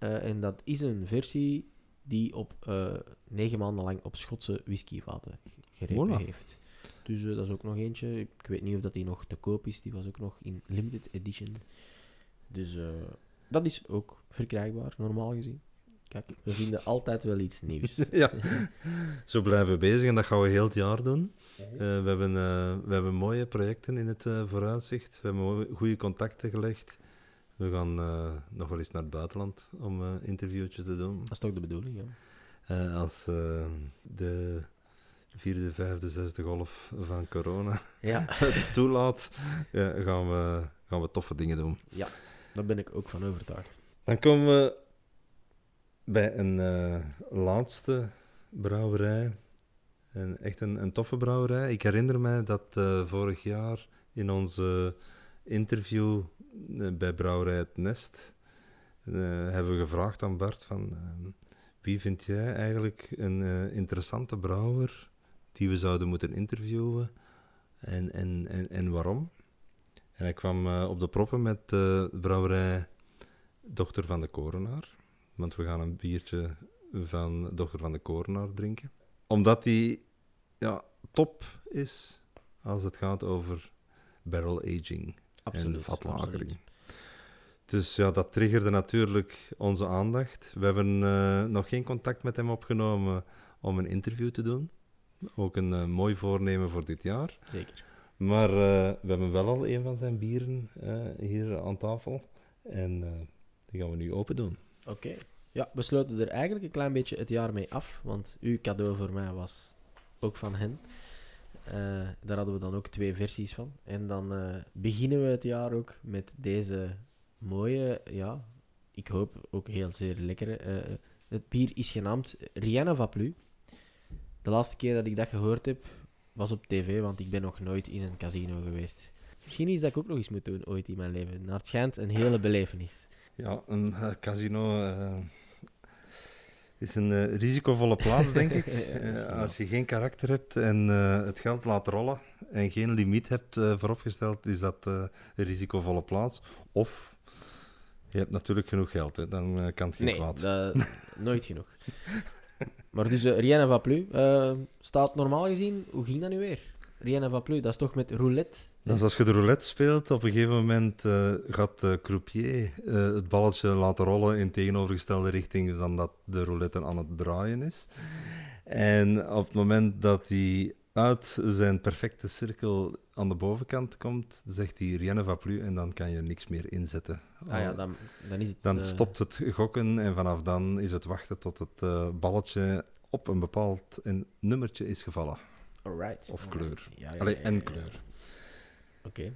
Eh, en dat is een versie die op eh, negen maanden lang op Schotse whiskyvaten gerepen Voilà. heeft. Dus eh, dat is ook nog eentje. Ik weet niet of dat die nog te koop is. Die was ook nog in limited edition. Dus dat is ook verkrijgbaar, normaal gezien. Kijk, we vinden altijd wel iets nieuws. ja, zo blijven we bezig en dat gaan we heel het jaar doen. Eh, we, hebben, we hebben mooie projecten in het eh, vooruitzicht. We hebben goede contacten gelegd. We gaan eh, nog wel eens naar het buitenland om eh interviewtjes te doen. Dat is toch de bedoeling, ja. Eh, als de vierde, vijfde, zesde golf van corona Ja, toelaat, ja, gaan, we, gaan we toffe dingen doen. daar ben ik ook van overtuigd. Dan komen we bij een laatste brouwerij. En echt een, een toffe brouwerij. Ik herinner mij dat vorig jaar in onze interview bij Brouwerij Het Nest eh, hebben we gevraagd aan Bart van eh, wie vind jij eigenlijk een eh, interessante brouwer die we zouden moeten interviewen en, en, en, en waarom? En hij kwam eh, op de proppen met eh, de brouwerij Dochter van de Korenaar. Want we gaan een biertje van Dochter van de Korenaar drinken. Omdat die ja, top is als het gaat over barrel aging Absoluut. en. Dus ja, dat triggerde natuurlijk onze aandacht. We hebben eh, nog geen contact met hem opgenomen om een interview te doen. Ook een eh, mooi voornemen voor dit jaar. Zeker. Maar eh, we hebben wel al een van zijn bieren hier aan tafel. En die gaan we nu open doen. Oké. Ja, we sluiten er eigenlijk een klein beetje het jaar mee af, want uw cadeau voor mij was ook van hen. Eh, daar hadden we dan ook twee versies van. En dan eh, beginnen we het jaar ook met deze mooie, ja, ik hoop ook heel zeer lekkere. eh, het bier is genaamd Rienne Vaplu. De laatste keer dat ik dat gehoord heb, was op tv, want ik ben nog nooit in een casino geweest. Misschien iets dat ik ook nog eens moet doen ooit in mijn leven. Naar het schijnt een hele belevenis. Ja, een casino is een eh, risicovolle plaats, denk ik. Eh, als je geen karakter hebt en eh, het geld laat rollen en geen limiet hebt vooropgesteld, is dat een risicovolle plaats. Of je hebt natuurlijk genoeg geld, hè, dan kan het geen Nee, kwaad. dat- nooit genoeg. Maar dus Rien va plus eh, staat normaal gezien, hoe ging dat nu weer? Rien va plus, dat is toch met roulette? Is als je de roulette speelt, op een gegeven moment eh, gaat de croupier eh, het balletje laten rollen in tegenovergestelde richting dan dat de roulette aan het draaien is. En op het moment dat hij uit zijn perfecte cirkel aan de bovenkant komt, zegt hij rien va plus en dan kan je niks meer inzetten. Ah ja, dan, dan is het... Dan eh, stopt het gokken en vanaf dan is het wachten tot het balletje op een bepaald een nummertje is gevallen. Alright. Of kleur. Ja, ja, Allee, en kleur. Oké.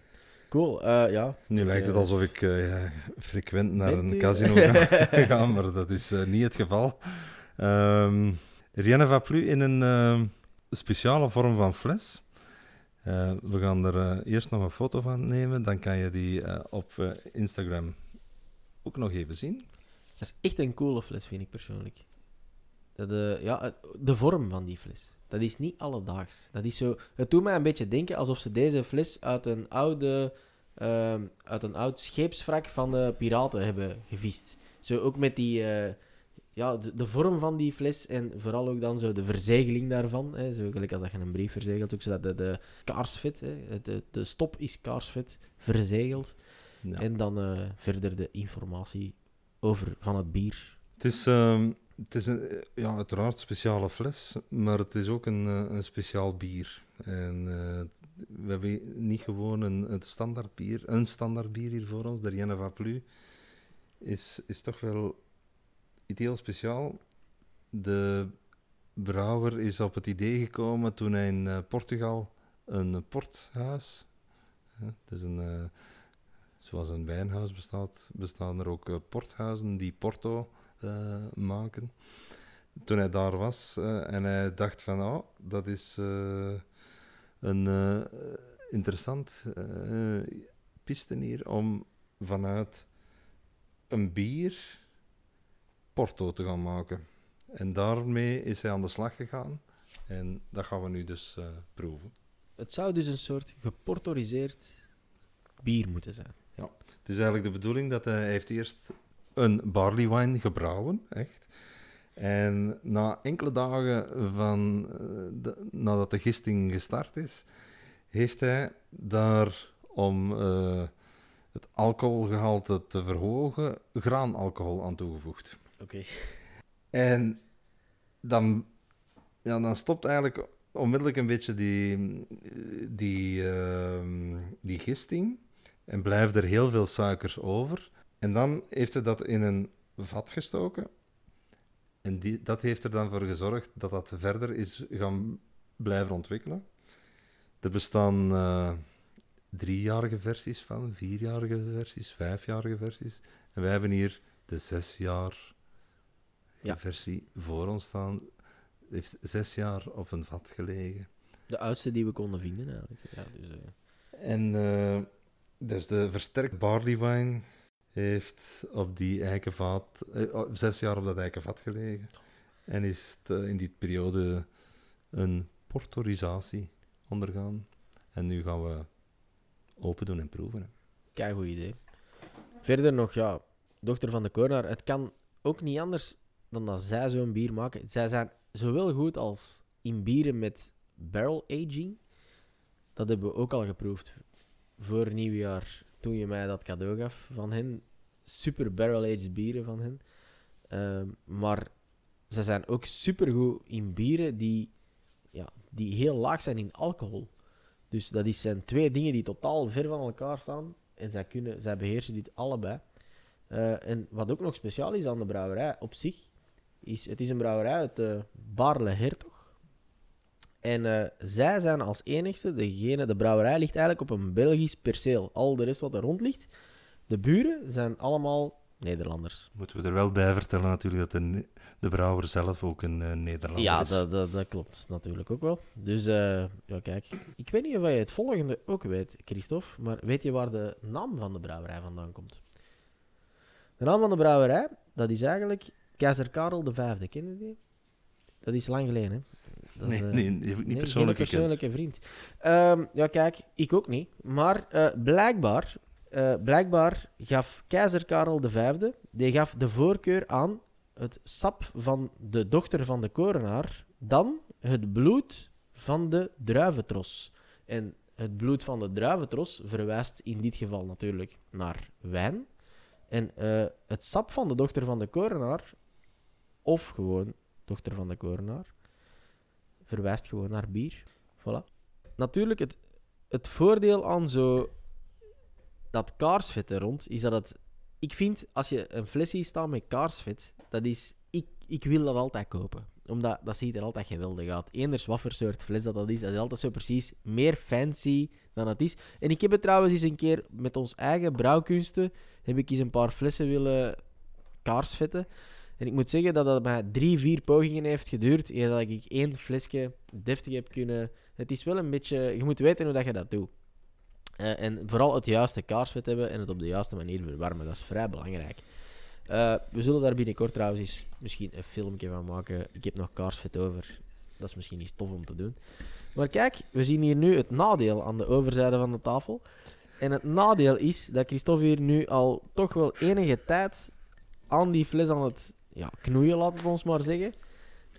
Cool, eh, ja. Nu lijkt het eh, alsof ik eh, ja, frequent naar een casino ga, ga, maar dat is niet het geval. Ehm Rien va plus in een ehm, speciale vorm van fles. We gaan er eerst nog een foto van nemen, dan kan je die op Instagram ook nog even zien. Dat is echt een coole fles, vind ik persoonlijk. Eh, ja, de vorm van die fles. Dat is niet alledaags. Dat is zo... Het doet mij een beetje denken alsof ze deze fles uit een oude... ehm, uit een oud scheepswrak van de piraten hebben gevist. Zo ook met die... eh, ja, de, de vorm van die fles en vooral ook dan zo de verzegeling daarvan. Hè, zo gelijk als dat je een brief verzegelt, ook zodat de, de kaarsvet, hè, de, de stop is kaarsvet, verzegeld. Ja. En dan eh, verder de informatie over van het bier. Het is, ehm, het is een, eh, ja, uiteraard speciale fles, maar het is ook een, eh, een speciaal bier. En eh, we hebben niet gewoon een, een standaard bier, een standaard bier hier voor ons, de Rien ne va plus. is, is toch wel iets heel speciaal. De brouwer is op het idee gekomen toen hij in Portugal een porthuis, hè, dus een, zoals een wijnhuis bestaat, bestaan er ook porthuizen die Porto maken. Toen hij daar was eh, en hij dacht van, oh, dat is eh, een eh, interessant eh piste hier om vanuit een bier Porto te gaan maken. En daarmee is hij aan de slag gegaan. En dat gaan we nu dus eh, proeven. Het zou dus een soort geportoriseerd bier moeten zijn. Het is eigenlijk de bedoeling dat hij heeft eerst een barley wine gebrouwen, echt. En na enkele dagen van, eh, de- nadat de gisting gestart is, heeft hij daar om eh, het alcoholgehalte te verhogen, graanalcohol aan toegevoegd. Oké. En dan, ja, dan stopt eigenlijk onmiddellijk een beetje die, die, ehm, die gisting. En blijft er heel veel suikers over. En dan heeft hij dat in een vat gestoken. En die, dat heeft er dan voor gezorgd dat dat verder is gaan blijven ontwikkelen. Er bestaan eh, driejarige versies van, vierjarige versies, vijfjarige versies. En wij hebben hier de zes jaar Ja. versie voor ons staan. Heeft zes jaar op een vat gelegen. De oudste die we konden vinden eigenlijk. Ja, dus, eh, En eh, dus de versterkt barley wine heeft op die eikenvat, eh, oh, zes jaar op dat eikenvat gelegen. En is eh, in die periode een portorisatie ondergaan. En nu gaan we open doen en proeven. Kei goed idee. Verder nog, ja, dochter van de Korenaar. Het kan ook niet anders dan dat zij zo'n bier maken. Zij zijn zowel goed als in bieren met barrel aging. Dat hebben we ook al geproefd voor nieuwjaar, toen je mij dat cadeau gaf van hen. Super barrel-aged bieren van hen. Ehm, maar ze zijn ook super goed in bieren die, ja, die heel laag zijn in alcohol. Dus dat is, zijn twee dingen die totaal ver van elkaar staan. En zij, kunnen, zij beheersen dit allebei. Eh, en wat ook nog speciaal is aan de brouwerij op zich, is het is een brouwerij uit uh, Barle Hertog. En eh, zij zijn als enigste, degene, de brouwerij ligt eigenlijk op een Belgisch perceel. Al de rest wat er rond ligt, de buren zijn allemaal Nederlanders. Moeten we er wel bij vertellen natuurlijk dat de, de brouwer zelf ook een eh, Nederlander Ja, is. dat, dat, dat klopt natuurlijk ook wel. Dus eh, ja, kijk, ik weet niet of je het volgende ook weet, Christophe, maar weet je waar de naam van de brouwerij vandaan komt? De naam van de brouwerij, dat is eigenlijk Keizer Karel V. Ken je die? Dat is lang geleden, hè? Dat is, nee, eh, nee, heb ik niet nee, persoonlijk geen persoonlijke vriend. Ehm, ja, kijk, ik ook niet. Maar eh, blijkbaar, eh, blijkbaar gaf keizer Karel V, die gaf de voorkeur aan het sap van de dochter van de korenaar dan het bloed van de druiventros. En het bloed van de druiventros verwijst in dit geval natuurlijk naar wijn. En het sap van de dochter van de korenaar, of gewoon dochter van de korenaar, verwijst gewoon naar bier. Voilà. Natuurlijk, het, het voordeel aan zo dat kaarsvet er rond, is dat het... Ik vind, als je een fles ziet staan met kaarsvet, dat is... Ik, ik wil dat altijd kopen. Omdat dat ziet er altijd geweldig uit. Eenders wat voor soort fles dat, dat is, dat is altijd zo precies meer fancy dan het is. En ik heb het trouwens eens een keer met ons eigen brouwkunsten, heb ik eens een paar flessen willen kaarsvetten. En ik moet zeggen dat dat mij drie, vier pogingen heeft geduurd eer dat ik één flesje deftig heb kunnen... Het is wel een beetje... Je moet weten hoe dat je dat doet. Eh, en vooral het juiste kaarsvet hebben en het op de juiste manier verwarmen. Dat is vrij belangrijk. Eh, we zullen daar binnenkort trouwens eens misschien een filmpje van maken. Ik heb nog kaarsvet over. Dat is misschien iets tof om te doen. Maar kijk, we zien hier nu het nadeel aan de overzijde van de tafel. En het nadeel is dat Christophe hier nu al toch wel enige tijd aan die fles aan het ja, knoeien, laat het ons maar zeggen,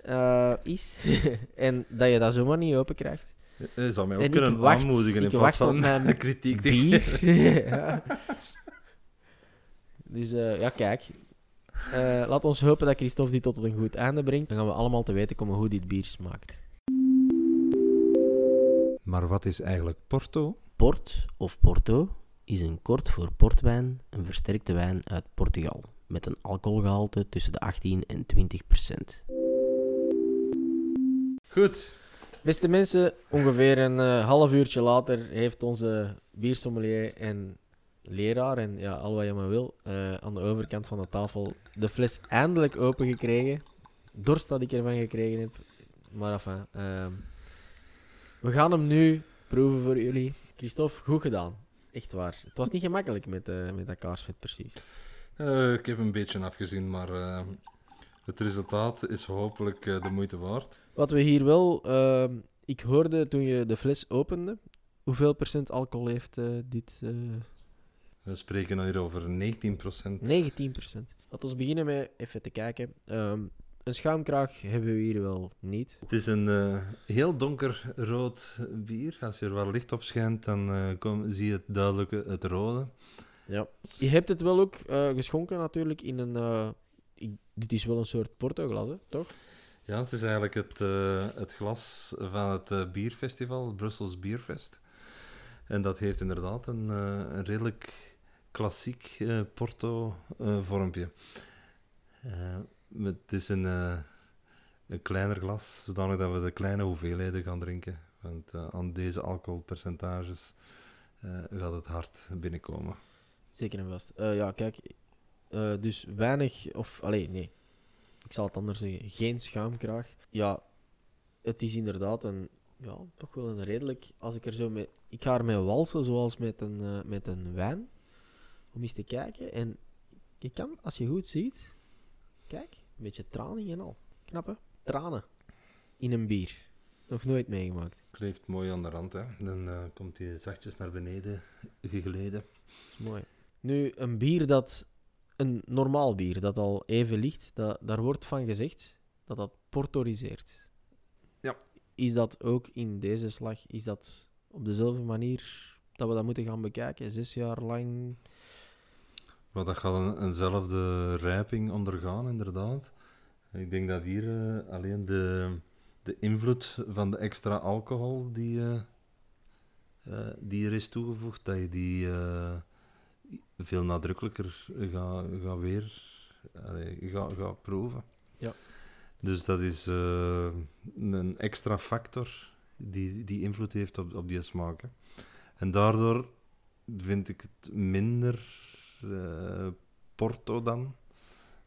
eh, is. en dat je dat zomaar niet open krijgt. Je zou mij ook En ik kunnen wacht- aanmoedigen in ik plaats wacht op van mijn kritiek. Bier. ja. Dus eh, ja, kijk. Eh, laat ons hopen dat Christophe dit tot een goed einde brengt. Dan gaan we allemaal te weten komen hoe dit bier smaakt. Maar wat is eigenlijk Porto? Port of Porto is een kort voor portwijn, een versterkte wijn uit Portugal. Met een alcoholgehalte tussen de 18 en 20 procent. Goed. Beste mensen, ongeveer een eh, half uurtje later heeft onze biersommelier en leraar, en ja, al wat je maar wil, eh, aan de overkant van de tafel de fles eindelijk open gekregen. Dorst dat ik ervan gekregen heb. Maar enfin, ehm, we gaan hem nu proeven voor jullie. Christophe, goed gedaan. Echt waar. Het was niet gemakkelijk met, eh, met dat kaarsvet, precies. Eh, ik heb een beetje afgezien, maar eh, het resultaat is hopelijk eh, de moeite waard. Wat we hier wel... ehm, ik hoorde toen je de fles opende, hoeveel procent alcohol heeft dit... We spreken hier over 19%. 19 procent. Laten we beginnen met even te kijken. Ehm, een schuimkraag hebben we hier wel niet. Het is een heel donker rood bier. Als je er wel licht op schijnt, dan kom, zie je het duidelijk het rode. Ja. Je hebt het wel ook eh, geschonken natuurlijk in een... eh, ik- dit is wel een soort portoglas, hè? toch? Ja, het is eigenlijk het, eh, het glas van het eh, bierfestival, het Brussels Bierfest. En dat heeft inderdaad een, eh, een redelijk klassiek eh, Porto-vormpje. het is een, eh, een kleiner glas, zodanig dat we de kleine hoeveelheden gaan drinken. Want eh, aan deze alcoholpercentages eh, gaat het hard binnenkomen. Zeker en vast. Eh, ja, kijk. eh, dus weinig... Of, allee, nee. Ik zal het anders zeggen. Geen schuimkraag. Ja, het is inderdaad een... Ja, toch wel een redelijk... Als ik er zo mee... Ik ga ermee walsen zoals met een, eh, met een wijn. Om eens te kijken. En je kan, als je goed ziet... Kijk, een beetje traning en al. Knap, hè? Tranen. In een bier. Nog nooit meegemaakt. Kleeft mooi aan de rand, hè. Dan komt hij zachtjes naar beneden gegleden. Dat is mooi. Nu, een bier dat... Een normaal bier dat al even ligt, dat, daar wordt van gezegd dat dat portoriseert. Ja. Is dat ook in deze slag, is dat op dezelfde manier dat we dat moeten gaan bekijken? Zes jaar lang... Maar dat gaat een, eenzelfde rijping ondergaan, inderdaad. Ik denk dat hier eh, alleen de, de invloed van de extra alcohol die, eh, eh, die er is toegevoegd, dat je die eh, veel nadrukkelijker gaat ga weer allee, ga, ga proeven. Ja. Dus dat is eh, een extra factor die, die invloed heeft op, op die smaak. hè. En daardoor vind ik het minder eh, Porto dan,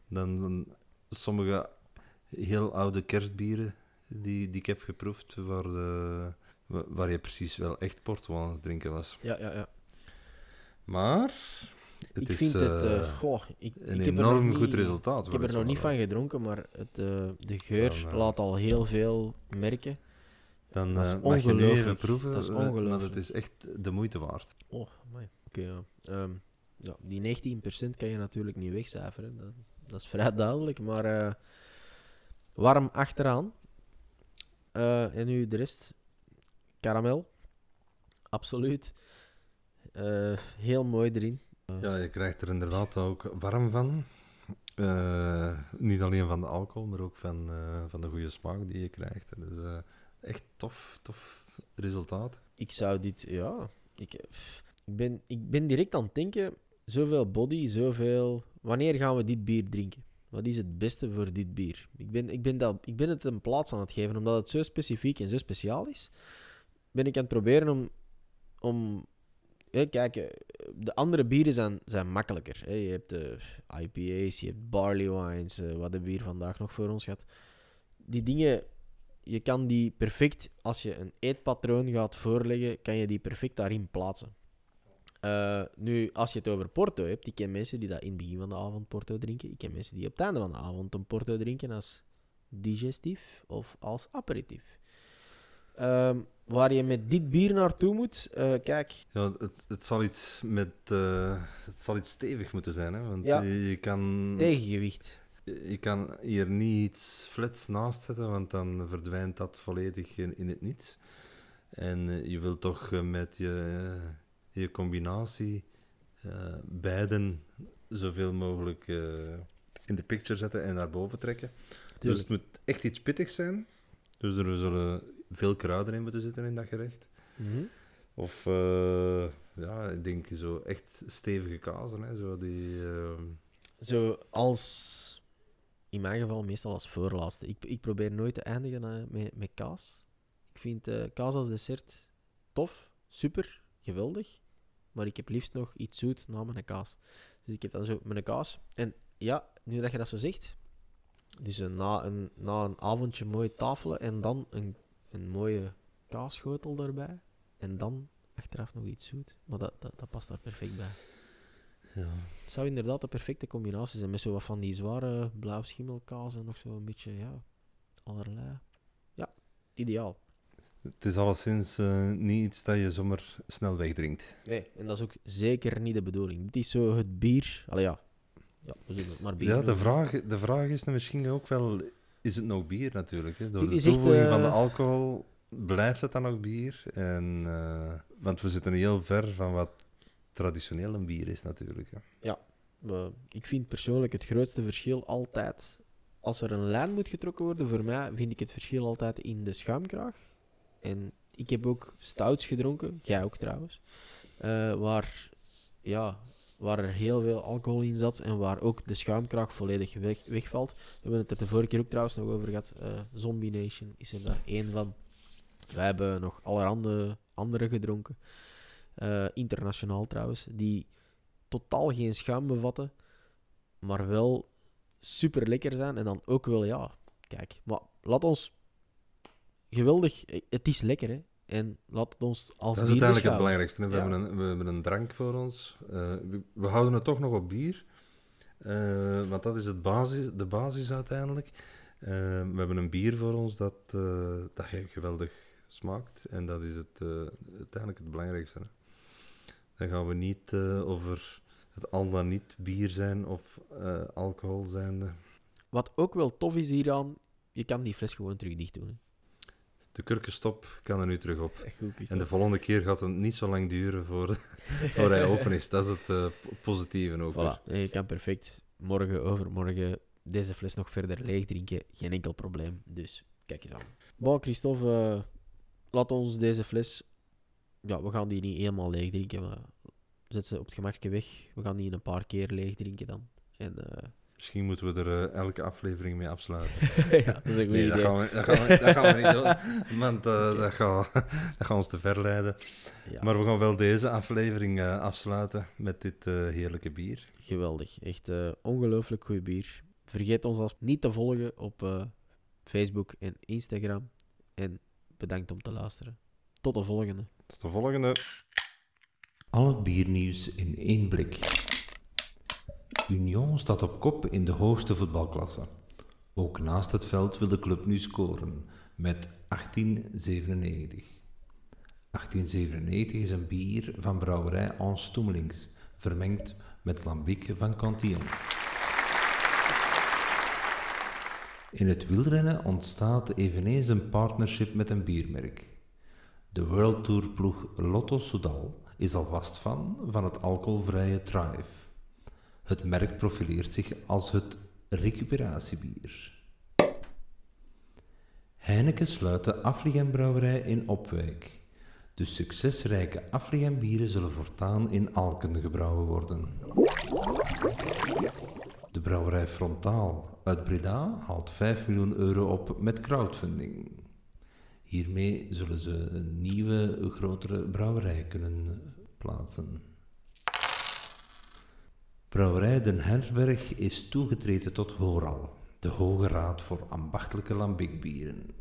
dan, dan sommige heel oude kerstbieren die, die ik heb geproefd, waar, de, wa- waar je precies wel echt Porto aan het drinken was. Ja, ja, ja. Maar het ik is vind het... eh, eh, goh, ik, een ik heb er nog enorm niet- goed resultaat. Ik heb er nog niet van gedronken, maar het, eh, de geur Dan, laat al heel veel merken. Dan Dat is mag je nu even proeven, Dat is maar het is echt de moeite waard. Oh, amai. Oké, ja. Ehm, ja. Die 19% kan je natuurlijk niet wegcijferen. Dat, dat is vrij duidelijk. Maar warm achteraan. En nu de rest. Karamel. Absoluut. Heel mooi erin. Ja, je krijgt er inderdaad ook warm van. Eh, niet alleen van de alcohol, maar ook van, eh, van de goede smaak die je krijgt. Dus echt tof, tof resultaat. Ik zou dit, ja. Ik, ik, ben, ik ben direct aan het denken. Zoveel body, zoveel. Wanneer gaan we dit bier drinken? Wat is het beste voor dit bier? Ik ben, ik ben, dat, ik ben het een plaats aan het geven, omdat het zo specifiek en zo speciaal is. Ben ik aan het proberen om. om kijk, eh, de andere bieren zijn, zijn makkelijker. Je hebt de IPA's, je hebt barley wines. eh, wat hebben we hier vandaag nog voor ons gehad? Die dingen je kan die perfect, als je een eetpatroon gaat voorleggen, kan je die perfect daarin plaatsen. Eh, nu, als je het over Porto hebt, ik ken mensen die dat in het begin van de avond Porto drinken. Ik ken mensen die op het einde van de avond een Porto drinken als digestief of als aperitief. Ehm, waar je met dit bier naartoe moet, eh, kijk, Ja, het, het, zal iets met, eh, het zal iets stevig moeten zijn, hè? want Ja. je, je kan, tegengewicht. je kan hier niet iets flats naast zetten, want dan verdwijnt dat volledig in, in het niets. En eh, je wilt toch met je, je combinatie beiden zoveel mogelijk in de picture zetten en naar boven trekken. Dus het moet echt iets pittigs zijn. Dus er zullen veel kruiden in moeten zitten in dat gerecht. Mhm. Of eh, ja, ik denk zo echt stevige kazen, hè, zo die, eh, zo als, in mijn geval meestal als voorlaatste. Ik, ik probeer nooit te eindigen eh, met, met kaas. Ik vind eh, kaas als dessert tof, super, geweldig. Maar ik heb liefst nog iets zoet na mijn kaas. Dus ik heb dan zo mijn kaas. En ja, nu dat je dat zo zegt. Dus na, een, na een avondje mooi tafelen en dan een, een mooie kaasschotel daarbij. En dan achteraf nog iets zoet. Maar dat, dat, dat past daar perfect bij. Ja. Het zou inderdaad de perfecte combinatie zijn met zo wat van die zware blauwschimmelkaas en nog zo een beetje, ja, allerlei. Ja, ideaal. Het is alleszins eh, niet iets dat je zomaar snel wegdrinkt. Nee, en dat is ook zeker niet de bedoeling. Dit is zo het bier. Allee, ja. Ja, we zullen het maar bier Ja, de noemen. vraag, de vraag is dan misschien ook wel, is het nog bier natuurlijk? Hè? Door Dit de echt, toevoeging van de eh, alcohol blijft het dan nog bier. En, eh, want we zitten heel ver van wat traditioneel een bier is natuurlijk. Hè? We- ik vind persoonlijk het grootste verschil altijd... Als er een lijn moet getrokken worden, voor mij vind ik het verschil altijd in de schuimkraag. En ik heb ook stouts gedronken, jij ook trouwens, eh, waar, ja, waar er heel veel alcohol in zat en waar ook de schuimkraag volledig weg, wegvalt. We hebben het er de vorige keer ook trouwens nog over gehad. eh, Zombie Nation is er daar één van. Wij hebben nog allerhande andere gedronken, eh, internationaal trouwens, die totaal geen schuim bevatten, maar wel super lekker zijn en dan ook wel, ja, kijk, maar laat ons geweldig, eh, het is lekker hè, en laat het ons als Dat is uiteindelijk het belangrijkste. We, Ja. hebben een, we hebben een drank voor ons. Eh, we, we houden het toch nog op bier. Eh, want dat is het basis, de basis uiteindelijk. Eh, we hebben een bier voor ons dat, dat ge- geweldig smaakt. En dat is het, uiteindelijk het belangrijkste. Hè. Dan gaan we niet over het al dan niet bier zijn of alcohol zijn. Wat ook wel tof is hieraan, je kan die fles gewoon terug dicht doen. hè. De kurkenstop kan er nu terug op. Goed, En de volgende keer gaat het niet zo lang duren voor, voor hij open is. Dat is het po- positieve ook. Voilà, en je kan perfect morgen, overmorgen deze fles nog verder leeg drinken. Geen enkel probleem. Dus kijk eens aan. Bon, Christophe, eh, laat ons deze fles. Ja, we gaan die niet helemaal leeg drinken, maar zet ze op het gemakje weg. We gaan die een paar keer leeg drinken dan. En, eh, Misschien moeten we er eh, elke aflevering mee afsluiten. ja, dat is een goed Nee, dat idee. gaan, we, dat, gaan we, dat gaan we niet doen, want eh, dat, gaat, dat gaat ons te ver leiden. Ja, Maar we gaan wel deze aflevering eh, afsluiten met dit eh, heerlijke bier. Geweldig. Echt eh, ongelooflijk goed bier. Vergeet ons als niet te volgen op eh, Facebook en Instagram. En bedankt om te luisteren. Tot de volgende. Tot de volgende. Al het biernieuws in één blik. Union staat op kop in de hoogste voetbalklasse. Ook naast het veld wil de club nu scoren met 1897. 1897 is een bier van brouwerij Ans Stoemelings, vermengd met lambic van Cantillon. In het wielrennen ontstaat eveneens een partnership met een biermerk. De World Tour ploeg Lotto Soudal is alvast fan van het alcoholvrije Thrive. Het merk profileert zich als het recuperatiebier. Heineken sluit de Affligem-brouwerij in Opwijk. De succesrijke Affligem-bieren zullen voortaan in Alken gebrouwen worden. De brouwerij Frontaal uit Breda haalt 5 miljoen euro op met crowdfunding. Hiermee zullen ze een nieuwe, grotere brouwerij kunnen plaatsen. Brouwerij Den Hersberg is toegetreden tot HORAL, de Hoge Raad voor Ambachtelijke Lambiekbieren.